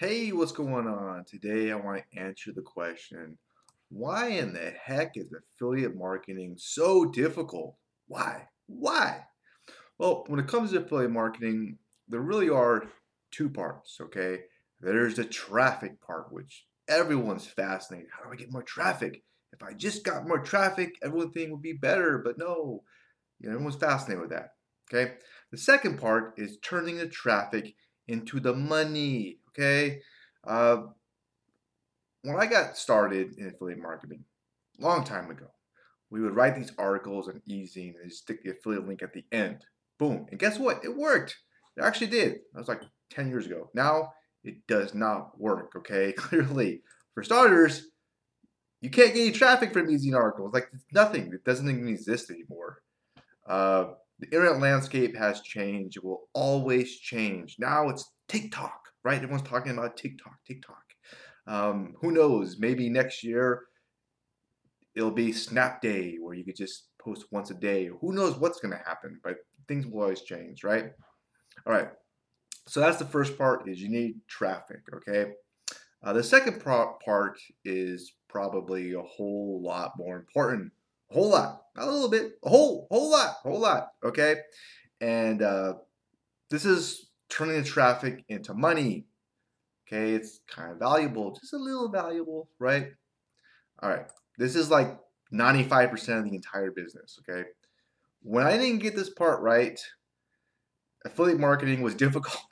Hey, what's going on? Today I want to answer the question why in the heck is affiliate marketing so difficult? Why? Why? Well, when it comes to affiliate marketing, there really are two parts, okay? There's the traffic part, which everyone's fascinated. How do I get more traffic? If I just got more traffic, everything would be better, but no, you know, everyone's fascinated with that, okay? The second part is turning the traffic into the money. Okay. Uh, when I got started in affiliate marketing, long time ago, we would write these articles on eZine and stick the affiliate link at the end. Boom. And guess what? It worked. It actually did. That was like 10 years ago. Now it does not work. Okay. Clearly, for starters, you can't get any traffic from eZine articles. Like nothing. It doesn't even exist anymore. Uh, the internet landscape has changed. It will always change. Now it's TikTok, right? Everyone's talking about TikTok, TikTok. Um, who knows? Maybe next year it'll be Snap Day where you could just post once a day. Who knows what's going to happen? But things will always change, right? All right. So that's the first part is you need traffic, okay? Uh, the second part is probably a whole lot more important whole lot, not a little bit, a whole, whole lot, whole lot. Okay, and uh, this is turning the traffic into money. Okay, it's kind of valuable, just a little valuable, right? All right, this is like 95% of the entire business. Okay, when I didn't get this part right, affiliate marketing was difficult.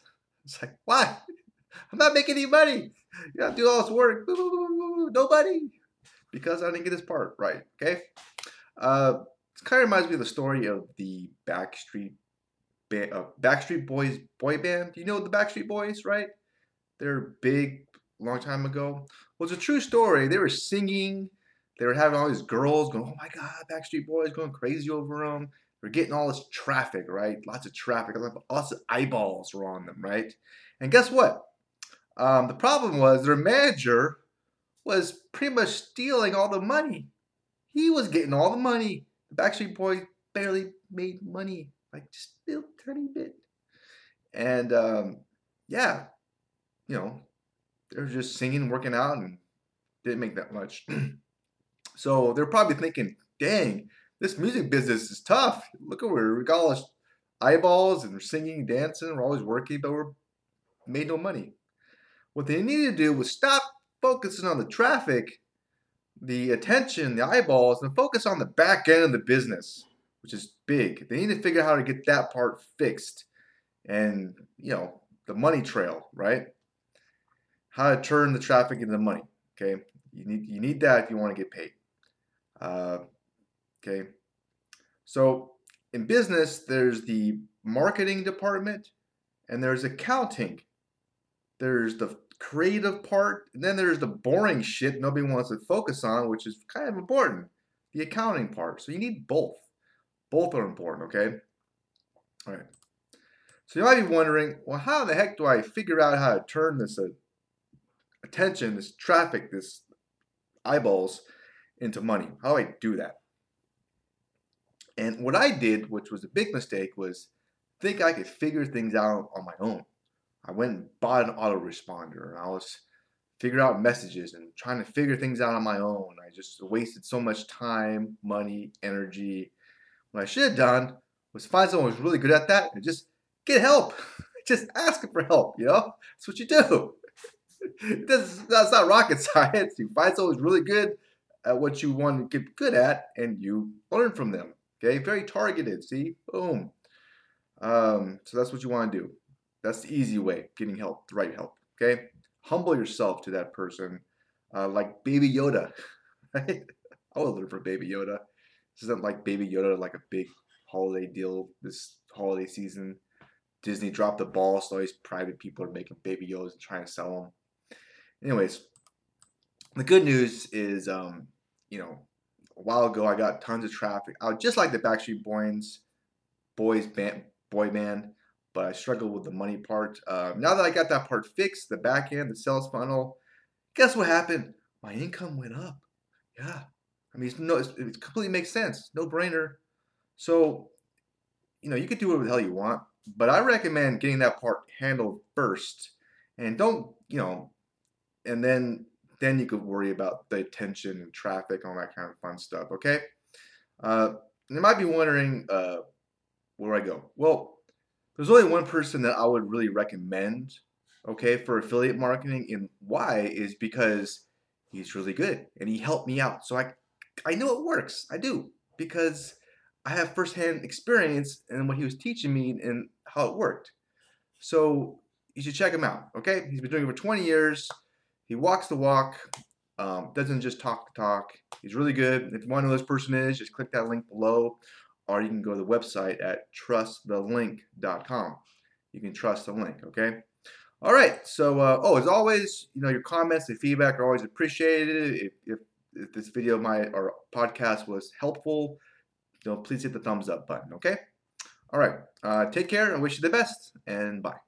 It's like, why? I'm not making any money. You have to do all this work. Nobody. Because I didn't get this part right. Okay. Uh, it kind of reminds me of the story of the Backstreet ba- uh, Backstreet Boys boy band. You know the Backstreet Boys, right? They're big, long time ago. Well, it's a true story. They were singing. They were having all these girls going, "Oh my God, Backstreet Boys!" going crazy over them. They're getting all this traffic, right? Lots of traffic. Lots of eyeballs were on them, right? And guess what? Um, the problem was their manager was pretty much stealing all the money. He was getting all the money. The Backstreet Boys barely made money, like just a tiny bit. And um, yeah, you know, they were just singing, working out, and didn't make that much. so they're probably thinking, dang, this music business is tough. Look at where we got all eyeballs and we're singing, dancing, we're always working, but we're made no money. What they needed to do was stop focusing on the traffic the attention, the eyeballs, and focus on the back end of the business, which is big. They need to figure out how to get that part fixed and, you know, the money trail, right? How to turn the traffic into money, okay? You need, you need that if you want to get paid. Uh, okay. So in business, there's the marketing department and there's accounting. There's the creative part. And then there's the boring shit nobody wants to focus on, which is kind of important the accounting part. So you need both. Both are important, okay? All right. So you might be wondering, well, how the heck do I figure out how to turn this uh, attention, this traffic, this eyeballs into money? How do I do that? And what I did, which was a big mistake, was think I could figure things out on my own. I went and bought an autoresponder and I was figuring out messages and trying to figure things out on my own. I just wasted so much time, money, energy. What I should have done was find someone who's really good at that and just get help. just ask for help, you know? That's what you do. that's, that's not rocket science. You find someone who's really good at what you want to get good at and you learn from them. Okay, very targeted. See, boom. Um, so that's what you want to do. That's the easy way, getting help, the right help. Okay? Humble yourself to that person, uh, like Baby Yoda. I would learn from Baby Yoda. This isn't like Baby Yoda, like a big holiday deal this holiday season. Disney dropped the ball, so all these private people are making Baby Yodas and trying to sell them. Anyways, the good news is, um, you know, a while ago I got tons of traffic. I just like the Backstreet Boys, boys band, boy band but I struggled with the money part. Uh, now that I got that part fixed, the back end, the sales funnel, guess what happened? My income went up. Yeah. I mean, it's no, it's, it completely makes sense. No brainer. So, you know, you could do whatever the hell you want, but I recommend getting that part handled first And don't, you know, and then then you could worry about the attention and traffic, all that kind of fun stuff. Okay. Uh, you might be wondering uh, where I go. Well, there's only one person that I would really recommend, okay, for affiliate marketing, and why is because he's really good and he helped me out. So I, I know it works. I do because I have firsthand experience in what he was teaching me and how it worked. So you should check him out. Okay, he's been doing it for 20 years. He walks the walk. Um, doesn't just talk the talk. He's really good. If you want to know who this person is, just click that link below, or you can go to the website at trustthelink.com. You can trust the link. Okay. All right. So, uh, oh, as always, you know your comments and feedback are always appreciated. If, if, if this video, my or podcast was helpful, you know, please hit the thumbs up button. Okay. All right. Uh, take care. and wish you the best, and bye.